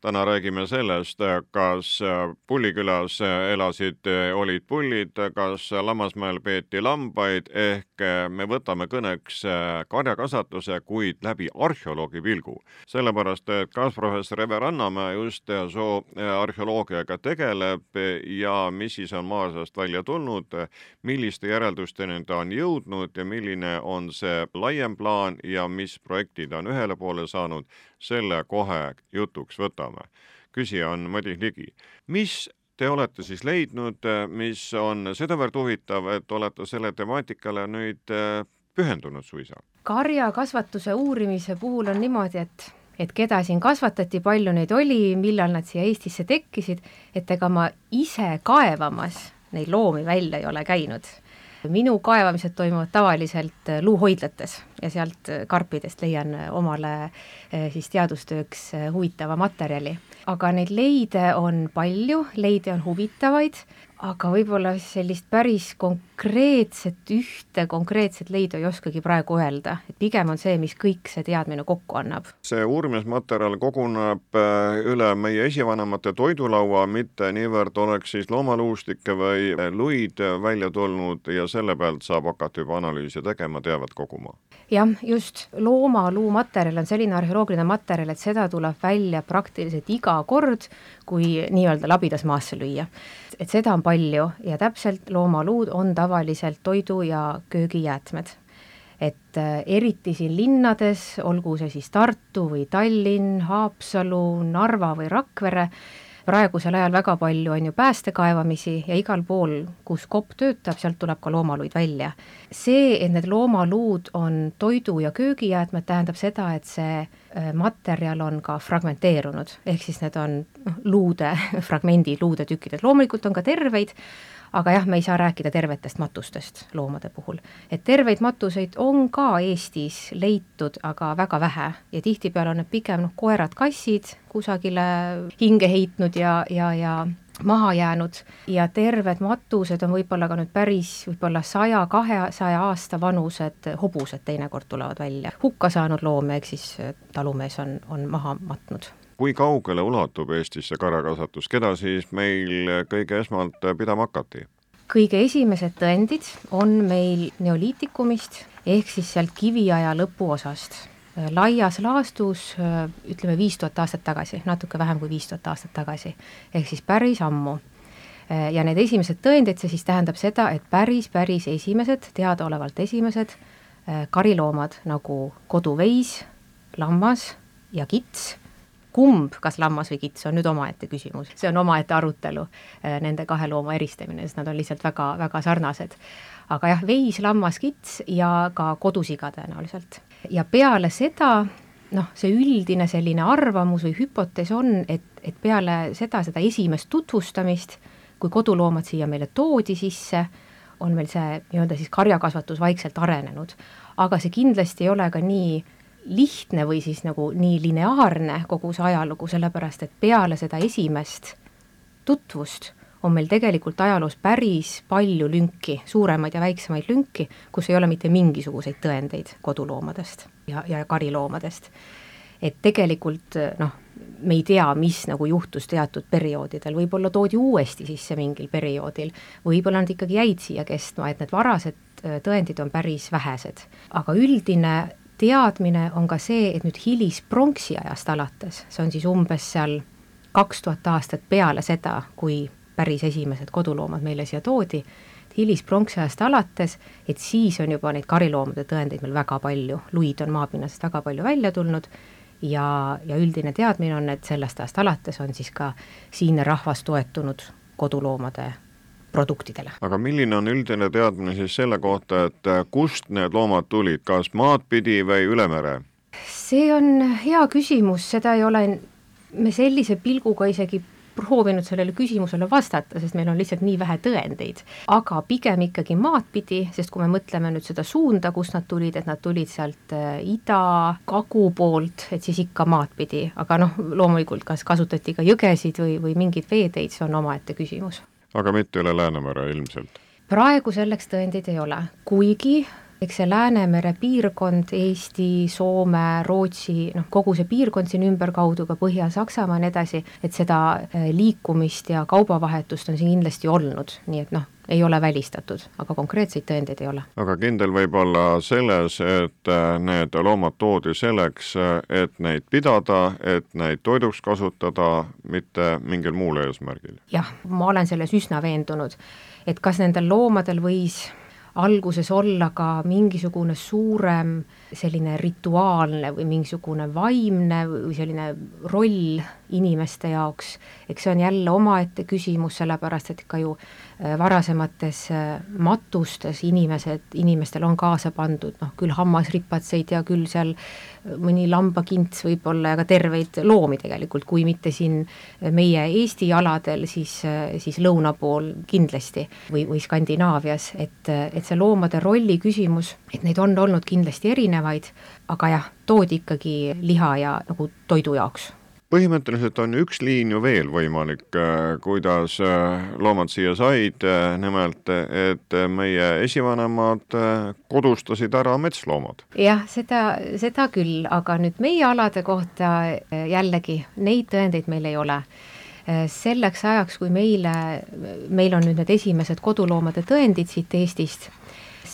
täna räägime sellest, kas Pullikülas elasid, olid pullid, kas Lammasmäel peeti lambaid, ehk me võtame kõneks karjakasvatuse, kuid läbi arheoloogi pilgu. sellepärast, et kaasprofessor Eve Rannamäe just zooarheoloogiaga tegeleb ja mis siis on maa seast välja tulnud, milliste järeldusteni ta on jõudnud ja milline on see laiem plaan ja mis projektid on ühele poole saanud, selle kohe jutuks võtame. küsija on Madis Ligi. mis te olete siis leidnud, mis on sedavõrd huvitav, et olete selle temaatikale nüüd äh, pühendunud suisa? karjakasvatuse uurimise puhul on niimoodi, et et keda siin kasvatati, palju neid oli, millal nad siia Eestisse tekkisid, et ega ma ise kaevamas neid loomi välja ei ole käinud minu kaevamised toimuvad tavaliselt äh, luuhoidlates ja sealt äh, karpidest leian äh, omale siis teadustööks huvitava materjali. Aga neid leide on palju, leide on huvitavaid, aga võib-olla sellist päris konkreetset, ühte konkreetset leidu ei oskagi praegu öelda, et pigem on see, mis kõik see teadmine kokku annab. see uurimismaterjal koguneb äh, üle meie esivanemate toidulaua, mitte niivõrd oleks siis loomaluustikke või luid välja tulnud ja selle pealt saab hakata juba analüüse tegema, teavet koguma? jah, just, loomaluumaterjal on selline arheoloogiline materjal, et seda tuleb välja praktiliselt iga kord, kui nii-öelda labidas maasse lüüa et seda on palju ja täpselt loomaluud on tavaliselt toidu- ja köögijäätmed. et äh, eriti siin linnades, olgu see siis Tartu või Tallinn, Haapsalu, Narva või Rakvere, praegusel ajal väga palju on ju päästekaevamisi ja igal pool, kus kopp töötab, sealt tuleb ka loomaluid välja. see, et need loomaluud on toidu- ja köögijäätmed, tähendab seda, et see materjal on ka fragmenteerunud, ehk siis need on noh, luude fragmendid, luudetükid, et loomulikult on ka terveid, aga jah, me ei saa rääkida tervetest matustest loomade puhul. et terveid matuseid on ka Eestis leitud, aga väga vähe ja tihtipeale on need pigem noh, koerad-kassid kusagile hinge heitnud ja, ja, ja maha jäänud ja terved matused on võib-olla ka nüüd päris võib-olla saja, kahesaja aasta vanused hobused teinekord tulevad välja. hukka saanud loome, ehk siis talumees on, on maha matnud kui kaugele ulatub Eestis see karakasvatus, keda siis meil kõige esmalt pidama hakati? kõige esimesed tõendid on meil neoliitikumist ehk siis sealt kiviaja lõpuosast. Laias laastus ütleme viis tuhat aastat tagasi, natuke vähem kui viis tuhat aastat tagasi, ehk siis päris ammu. ja need esimesed tõendid, see siis tähendab seda, et päris, päris esimesed, teadaolevalt esimesed kariloomad nagu koduveis, lammas ja kits kumb, kas lammas või kits, on nüüd omaette küsimus, see on omaette arutelu, äh, nende kahe looma eristamine, sest nad on lihtsalt väga, väga sarnased. aga jah, veis, lammas, kits ja ka kodusiga tõenäoliselt. Ja peale seda noh, see üldine selline arvamus või hüpotees on, et, et peale seda, seda esimest tutvustamist, kui koduloomad siia meile toodi sisse, on meil see nii-öelda siis karjakasvatus vaikselt arenenud. aga see kindlasti ei ole ka nii lihtne või siis nagu nii lineaarne kogu see ajalugu, sellepärast et peale seda esimest tutvust on meil tegelikult ajaloos päris palju lünki, suuremaid ja väiksemaid lünki, kus ei ole mitte mingisuguseid tõendeid koduloomadest ja, ja kariloomadest. et tegelikult noh, me ei tea, mis nagu juhtus teatud perioodidel, võib-olla toodi uuesti sisse mingil perioodil, võib-olla nad ikkagi jäid siia kestma, et need varased tõendid on päris vähesed. aga üldine teadmine on ka see, et nüüd hilispronksi ajast alates, see on siis umbes seal kaks tuhat aastat peale seda, kui päris esimesed koduloomad meile siia toodi, hilispronksi ajast alates, et siis on juba neid kariloomade tõendeid meil väga palju, luid on maapinnasest väga palju välja tulnud ja, ja üldine teadmine on, et sellest ajast alates on siis ka siinne rahvas toetunud koduloomade produktidele. aga milline on üldine teadmine siis selle kohta, et äh, kust need loomad tulid, kas maad pidi või üle mere? see on hea küsimus, seda ei ole me sellise pilguga isegi proovinud sellele küsimusele vastata, sest meil on lihtsalt nii vähe tõendeid. aga pigem ikkagi maad pidi, sest kui me mõtleme nüüd seda suunda, kust nad tulid, et nad tulid sealt äh, ida, kagu poolt, et siis ikka maad pidi, aga noh, loomulikult kas kasutati ka jõgesid või, või mingeid veeteid, see on omaette küsimus. aga mitte üle Läänemere ilmselt? praegu selleks tõendeid ei ole, kuigi eks see Läänemere piirkond, Eesti, Soome, Rootsi, noh, kogu see piirkond siin ümberkaudu, ka Põhja-Saksamaa ja nii edasi, et seda äh, liikumist ja kaubavahetust on siin kindlasti olnud, nii et noh, ei ole välistatud, aga konkreetseid tõendeid ei ole. aga kindel võib olla selles, et äh, need loomad toodi selleks, et neid pidada, et neid toiduks kasutada, mitte mingil muul eesmärgil? jah, ma olen selles üsna veendunud, et kas nendel loomadel võis alguses olla ka mingisugune suurem selline rituaalne või mingisugune vaimne või selline roll inimeste jaoks, eks see on jälle omaette küsimus, sellepärast et ikka ju varasemates äh, matustes inimesed, inimestel on kaasa pandud noh, küll hammasripatseid ja küll seal mõni lambakints võib-olla ja ka terveid loomi tegelikult, kui mitte siin meie Eesti aladel, siis, siis lõuna pool kindlasti või, või Skandinaavias, et, et see loomade rolli küsimus, et neid on olnud kindlasti erinevaid, aga jah, toodi ikkagi liha ja nagu toidu jaoks põhimõtteliselt on üks liin ju veel võimalik, äh, kuidas äh, loomad siia said, äh, nimelt et meie esivanemad kodustasid ära metsloomad. jah, seda, seda küll, aga nüüd meie alade kohta jällegi neid tõendeid meil ei ole selleks ajaks, kui meile, meil on nüüd need esimesed koduloomade tõendid siit Eestist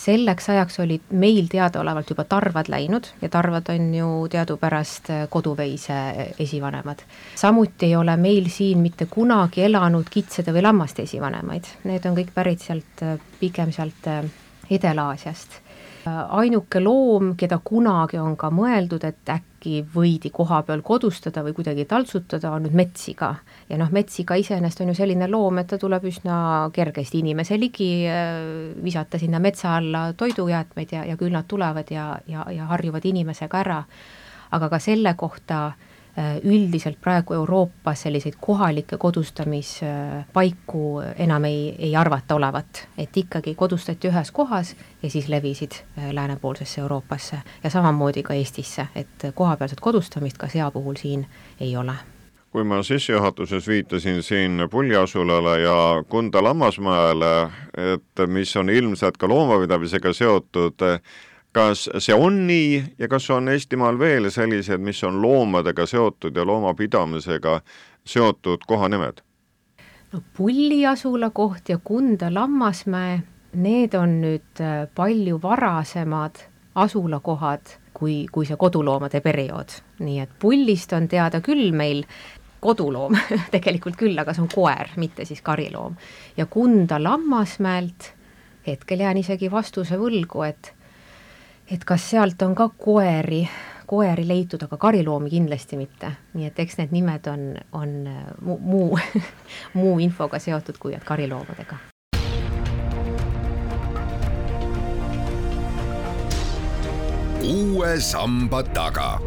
selleks ajaks olid meil teadaolevalt juba tarvad läinud ja tarvad on ju teadupärast koduveise esivanemad. samuti ei ole meil siin mitte kunagi elanud kitsede või lammaste esivanemaid, need on kõik pärit sealt, pigem sealt Edela-Aasiast ainuke loom, keda kunagi on ka mõeldud, et äkki võidi koha peal kodustada või kuidagi taltsutada, on nüüd metssiga. ja noh, metssiga iseenesest on ju selline loom, et ta tuleb üsna kergesti inimese ligi, äh, visata sinna metsa alla toidujäätmeid ja, ja küll nad tulevad ja, ja, ja harjuvad inimesega ära. aga ka selle kohta Äh, üldiselt praegu Euroopas selliseid kohalikke kodustamispaiku enam ei, ei arvata olevat, et ikkagi kodustati ühes kohas ja siis levisid äh, läänepoolsesse Euroopasse ja samamoodi ka Eestisse, et kohapealset kodustamist ka sea puhul siin ei ole. Kui ma sissejuhatuses viitasin siin Puljasulale ja Kunda lammasmäele, et mis on ilmselt ka loomapidamisega seotud, kas see on nii ja kas on Eestimaal veel sellised, mis on loomadega seotud ja loomapidamisega seotud kohanimed? no Pulli asulakoht ja Kunda lammasmäe, need on nüüd äh, palju varasemad asulakohad kui, kui see koduloomade periood. nii et Pullist on teada küll meil koduloom tegelikult küll, aga see on koer, mitte siis kariloom. ja Kunda lammasmäelt hetkel jään isegi vastuse võlgu, et et kas sealt on ka koeri, koeri leitud, aga kariloomi kindlasti mitte, nii et eks need nimed on, on muu, muu, muu infoga seotud kui kariloomadega. uue samba taga.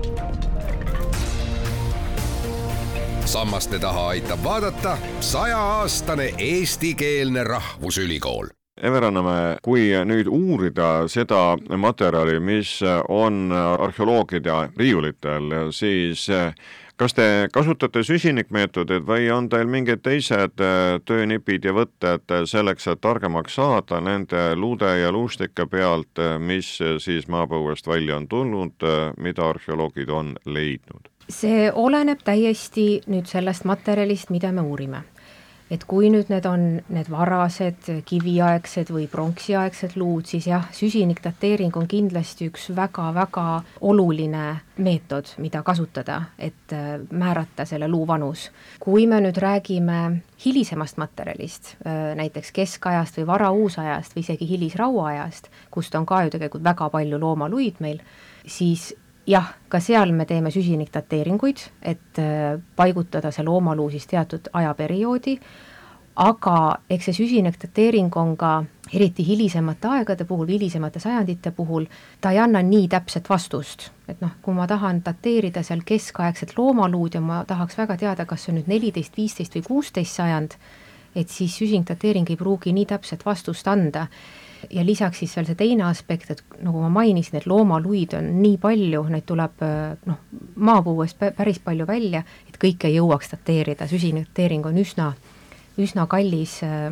sammaste taha aitab vaadata sajaaastane eestikeelne rahvusülikool Ever Annamäe, kui nüüd uurida seda materjali, mis on arheoloogide riiulitel, siis kas te kasutate süsinikmeetodit või on teil mingid teised töönipid ja võtted selleks, et targemaks saada nende luude ja luustike pealt, mis siis maapõuest välja on tulnud, mida arheoloogid on leidnud? see oleneb täiesti nüüd sellest materjalist, mida me uurime et kui nüüd need on need varased kiviaegsed või pronksiaegsed luud, siis jah, süsinikdateering on kindlasti üks väga-väga oluline meetod, mida kasutada, et äh, määrata selle luu vanus. kui me nüüd räägime hilisemast materjalist, äh, näiteks keskajast või varauusajast või isegi hilisrauaajast, kust on ka ju tegelikult väga palju loomaluid meil, siis jah, ka seal me teeme süsinikdateeringuid, et äh, paigutada see loomaluu siis teatud ajaperioodi, aga eks see süsinikudateering on ka eriti hilisemate aegade puhul, hilisemate sajandite puhul, ta ei anna nii täpset vastust. et noh, kui ma tahan dateerida seal keskaegset loomaluud ja ma tahaks väga teada, kas see on nüüd neliteist, viisteist või kuusteist sajand, et siis süsinikdateering ei pruugi nii täpset vastust anda ja lisaks siis veel see teine aspekt, et nagu ma mainisin, et loomaluid on nii palju, neid tuleb noh, maapõuest päris palju välja, et kõike ei jõuaks dateerida, süsinikdateering on üsna, üsna kallis äh,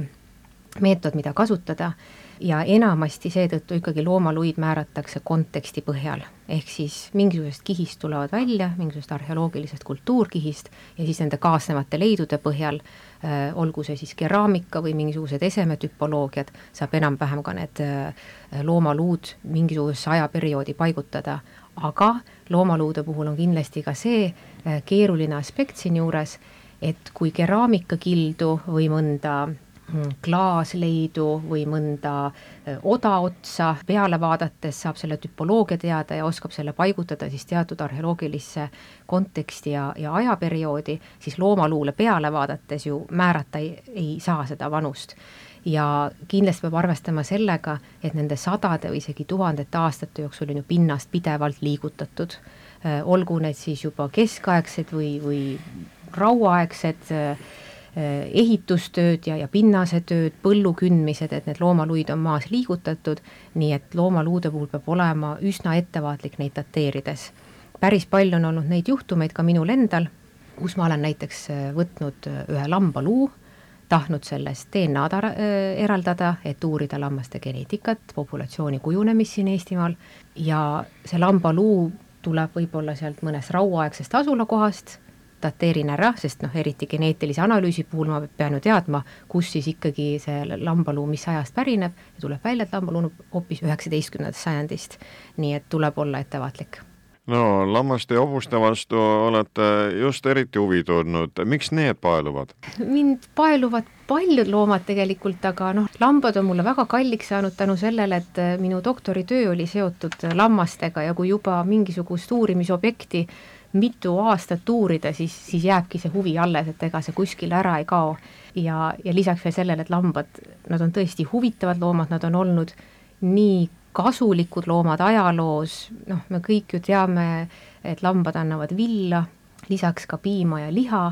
meetod, mida kasutada ja enamasti seetõttu ikkagi loomaluid määratakse konteksti põhjal. Ehk siis mingisugusest kihist tulevad välja, mingisugusest arheoloogilisest kultuurkihist ja siis nende kaasnevate leidude põhjal äh,, olgu see siis keraamika või mingisugused esemetüpoloogiad, saab enam-vähem ka need äh, loomaluud mingisugusesse ajaperioodi paigutada, aga loomaluude puhul on kindlasti ka see äh, keeruline aspekt siinjuures, et kui keraamikakildu või mõnda Mm, klaasleidu või mõnda oda otsa peale vaadates saab selle tüpoloogia teada ja oskab selle paigutada siis teatud arheoloogilisse konteksti ja, ja ajaperioodi, siis loomaluule peale vaadates ju määrata ei, ei saa seda vanust. Ja kindlasti peab arvestama sellega, et nende sadade või isegi tuhandete aastate jooksul on ju pinnast pidevalt liigutatud, olgu need siis juba keskaegsed või, või rauaaegsed Äh, ehitustööd ja, ja pinnasetööd, põllu kündmised, et need loomaluid on maas liigutatud, nii et loomaluude puhul peab olema üsna ettevaatlik neid dateerides. päris palju on olnud neid juhtumeid ka minul endal, kus ma olen näiteks äh, võtnud äh, ühe lambaluu, tahtnud sellest DNA-d eraldada, et uurida lammaste geneetikat, populatsiooni kujunemist siin Eestimaal ja see lambaluu tuleb võib-olla sealt mõnest rauaaegsest asulakohast dateerin ära, sest noh, eriti geneetilise analüüsi puhul ma pean ju teadma, kus siis ikkagi see lambaluu, mis ajast pärineb ja tuleb välja, et lambaluu on hoopis üheksateistkümnendast sajandist. nii et tuleb olla ettevaatlik no lammaste ja hobuste vastu olete just eriti huvi tundnud, miks need paeluvad? mind paeluvad paljud loomad tegelikult, aga noh, lambad on mulle väga kalliks saanud tänu sellele, et minu doktoritöö oli seotud lammastega ja kui juba mingisugust uurimisobjekti mitu aastat uurida, siis, siis jääbki see huvi alles, et ega see kuskile ära ei kao. ja, ja lisaks veel sellele, et lambad, nad on tõesti huvitavad loomad, nad on olnud nii kasulikud loomad ajaloos, noh, me kõik ju teame, et lambad annavad villa, lisaks ka piima ja liha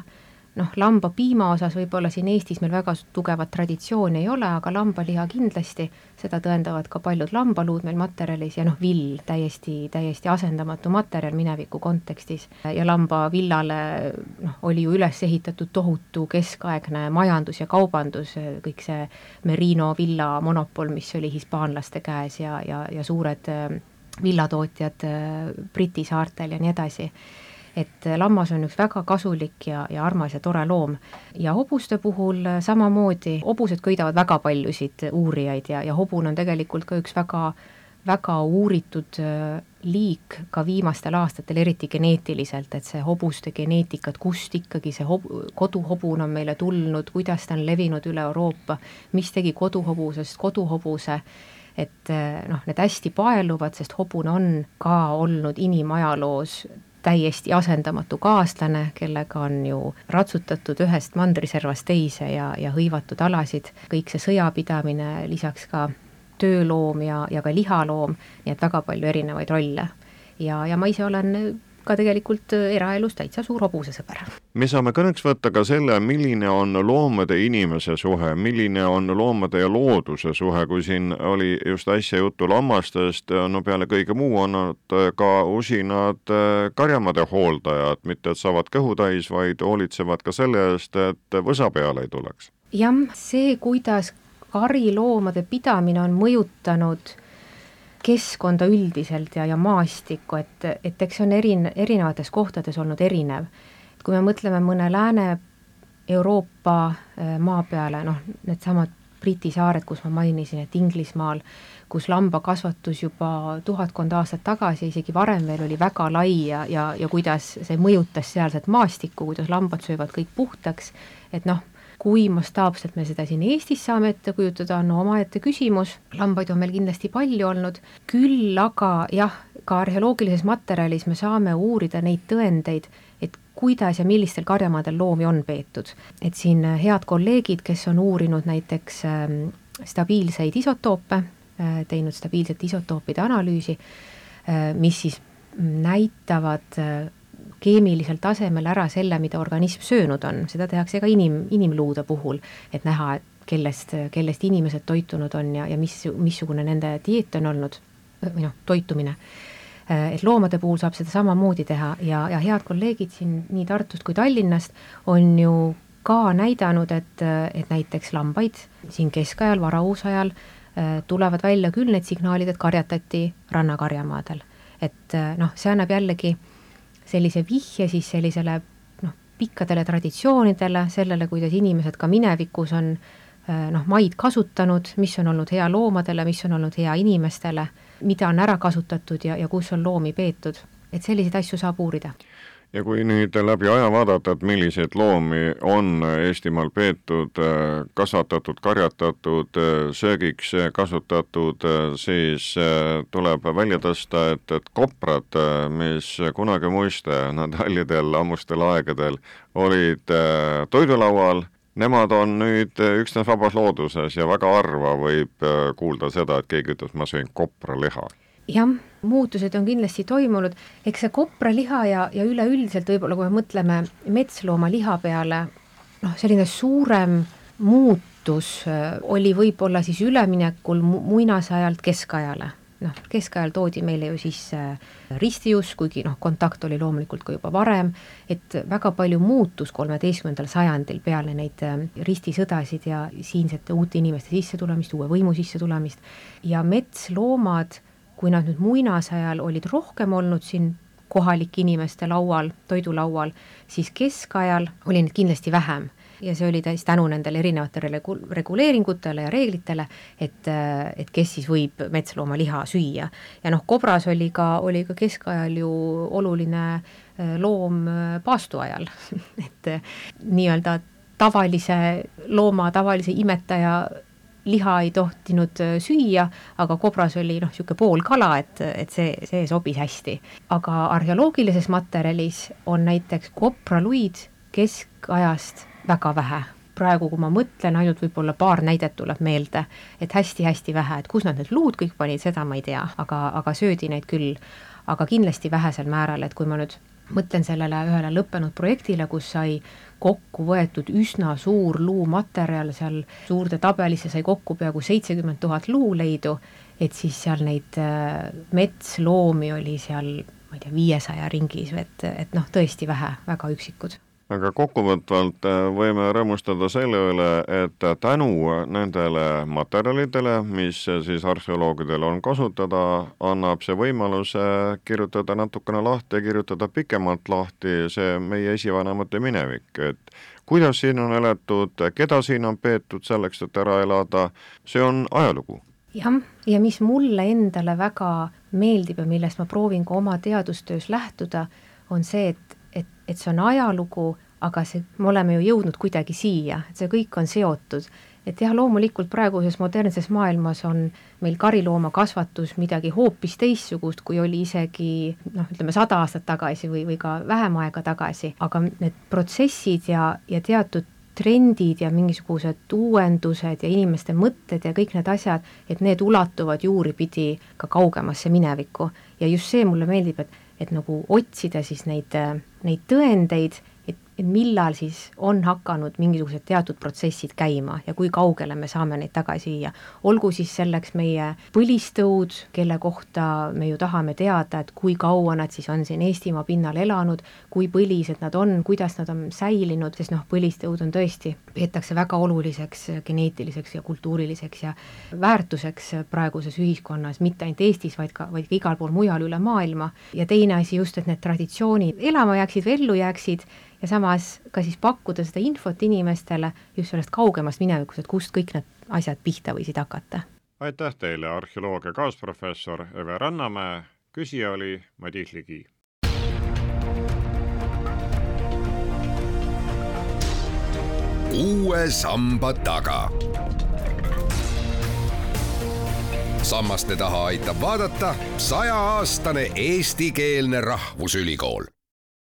noh, lambapiima osas võib-olla siin Eestis meil väga tugevat traditsiooni ei ole, aga lambaliha kindlasti, seda tõendavad ka paljud lambaluud meil materjalis ja noh, vill täiesti, täiesti asendamatu materjal mineviku kontekstis. ja lambavillale noh, oli ju üles ehitatud tohutu keskaegne majandus ja kaubandus, kõik see Merino villa monopol, mis oli hispaanlaste käes ja, ja, ja suured äh, villatootjad äh, Briti saartel ja nii edasi et lammas on üks väga kasulik ja, ja armas ja tore loom. ja hobuste puhul samamoodi, hobused köidavad väga paljusid uurijaid ja, ja hobune on tegelikult ka üks väga väga uuritud äh, liik ka viimastel aastatel, eriti geneetiliselt, et see hobuste geneetikat, kust ikkagi see hob-, koduhobune on meile tulnud, kuidas ta on levinud üle Euroopa, mis tegi koduhobusest koduhobuse, et äh, noh, need hästi paeluvad, sest hobune on ka olnud inimajaloos täiesti asendamatu kaaslane, kellega on ju ratsutatud ühest mandriservast teise ja, ja hõivatud alasid, kõik see sõjapidamine, lisaks ka tööloom ja, ja ka lihaloom, nii et väga palju erinevaid rolle. ja, ja ma ise olen ka tegelikult äh, eraelus täitsa suur hobusesõber. me saame kõneks võtta ka selle, milline on loomade ja inimese suhe, milline on loomade ja looduse suhe, kui siin oli just äsja juttu lammastest, no peale kõige muu on nad ka usinad äh, karjamade hooldajad, mitte et saavad kõhu täis, vaid hoolitsevad ka selle eest, et võsa peale ei tuleks. jah, see, kuidas kariloomade pidamine on mõjutanud keskkonda üldiselt ja, ja maastikku, et, et eks see on erin-, erinevates kohtades olnud erinev. kui me mõtleme mõne Lääne-Euroopa äh, maa peale, noh, needsamad Briti saared, kus ma mainisin, et Inglismaal, kus lambakasvatus juba tuhatkond aastat tagasi, isegi varem veel oli väga lai ja, ja, ja kuidas see mõjutas sealset maastikku, kuidas lambad söövad kõik puhtaks, et noh, kui mastaapselt me seda siin Eestis saame ette kujutada, on omaette küsimus, lambaid on meil kindlasti palju olnud, küll aga jah, ka arheoloogilises materjalis me saame uurida neid tõendeid, et kuidas ja millistel karjamaadel loomi on peetud. et siin head kolleegid, kes on uurinud näiteks ähm, stabiilseid isotoope, äh, teinud stabiilsete isotoopide analüüsi, äh, mis siis näitavad äh, keemilisel tasemel ära selle, mida organism söönud on, seda tehakse ka inim, inimluude puhul, et näha, et kellest, kellest inimesed toitunud on ja, ja mis, missugune nende dieet on olnud või noh, toitumine Äh, et loomade puhul saab seda samamoodi teha ja, ja head kolleegid siin nii Tartust kui Tallinnast on ju ka näidanud, et, et näiteks lambaid siin keskajal, varauusajal äh, tulevad välja küll need signaalid, et karjatati rannakarjamaadel. et äh, noh, see annab jällegi sellise vihje siis sellisele noh, pikkadele traditsioonidele, sellele, kuidas inimesed ka minevikus on noh, maid kasutanud, mis on olnud hea loomadele, mis on olnud hea inimestele mida on ära kasutatud ja, ja kus on loomi peetud, et selliseid asju saab uurida ja kui nüüd läbi aja vaadata, et milliseid loomi on Eestimaal peetud, kasvatatud, karjatatud, söögiks kasutatud, siis tuleb välja tõsta, et, et koprad, mis kunagi muiste Nadalidel ammustel aegadel olid toidulaual nemad on nüüd äh, üksnes vabas looduses ja väga harva võib äh, kuulda seda, et keegi ütleb, ma sõin kopraliha. Jah, muutused on kindlasti toimunud, eks see kopraliha ja, ja üleüldiselt võib-olla, kui me mõtleme metsloomaliha peale, noh, selline suurem muutus äh, oli võib-olla siis üleminekul muinasajalt keskajale. Noh, keskajal toodi meile ju sisse ristius, kuigi noh, kontakt oli loomulikult ka juba varem, et väga palju muutus kolmeteistkümnendal sajandil peale neid äh, ristisõdasid ja siinsete uute inimeste sissetulemist, uue võimu sissetulemist. Ja metsloomad, kui nad nüüd muinasajal olid rohkem olnud siin kohalike inimeste laual, toidulaual, siis keskajal oli neid kindlasti vähem ja see oli täis tänu nendele erinevatele regu-, reguleeringutele ja reeglitele, et, et kes siis võib metsloomaliha süüa. ja noh, kobras oli ka, oli ka keskajal ju oluline äh, loom äh, paastu ajal et äh, nii-öelda tavalise looma, tavalise imetaja liha ei tohtinud süüa, aga kobras oli noh, niisugune poolkala, et, et see, see sobis hästi. aga arheoloogilises materjalis on näiteks kopraluid keskajast väga vähe. praegu, kui ma mõtlen, ainult võib-olla paar näidet tuleb meelde, et hästi-hästi vähe, et kus nad need luud kõik panid, seda ma ei tea, aga, aga söödi neid küll. aga kindlasti vähesel määral, et kui ma nüüd mõtlen sellele ühele lõppenud projektile, kus sai kokku võetud üsna suur luumaterjal, seal suurde tabelisse sai kokku peaaegu seitsekümmend tuhat luuleidu, et siis seal neid äh, metsloomi oli seal ma ei tea, viiesaja ringis, et, et noh, tõesti vähe, väga üksikud aga kokkuvõtvalt äh, võime rõõmustada selle üle, et tänu nendele materjalidele, mis siis arheoloogidel on kasutada, annab see võimaluse kirjutada natukene lahti ja kirjutada pikemalt lahti see meie esivanemate minevik, et kuidas siin on elatud, keda siin on peetud selleks, et ära elada, see on ajalugu. Jah, ja mis mulle endale väga meeldib ja millest ma proovin ka oma teadustöös lähtuda, on see, et, et see on ajalugu, aga see, me oleme ju jõudnud kuidagi siia, et see kõik on seotud. et jah, loomulikult praeguses modernses maailmas on meil kariloomakasvatus midagi hoopis teistsugust, kui oli isegi noh, ütleme sada aastat tagasi või, või ka vähem aega tagasi, aga need protsessid ja, ja teatud trendid ja mingisugused uuendused ja inimeste mõtted ja kõik need asjad, et need ulatuvad juuripidi ka kaugemasse minevikku. ja just see mulle meeldib, et et nagu otsida siis neid, neid tõendeid et millal siis on hakanud mingisugused teatud protsessid käima ja kui kaugele me saame neid tagasi viia. olgu siis selleks meie põlistõud, kelle kohta me ju tahame teada, et kui kaua nad siis on siin Eestimaa pinnal elanud, kui põlised nad on, kuidas nad on säilinud, sest noh, põlistõud on tõesti, peetakse väga oluliseks geneetiliseks ja kultuuriliseks ja väärtuseks praeguses ühiskonnas, mitte ainult Eestis, vaid ka, vaid ka igal pool mujal üle maailma. ja teine asi just, et need traditsioonid elama jääksid või ellu jääksid ja samas ka siis pakkuda seda infot inimestele just sellest kaugemast minevikust, et kust kõik need asjad pihta võisid hakata. aitäh teile, arheoloogia kaasprofessor Eve Rannamäe, küsija oli Madis Ligi. uue samba taga. sammaste taha aitab vaadata sajaaastane eestikeelne rahvusülikool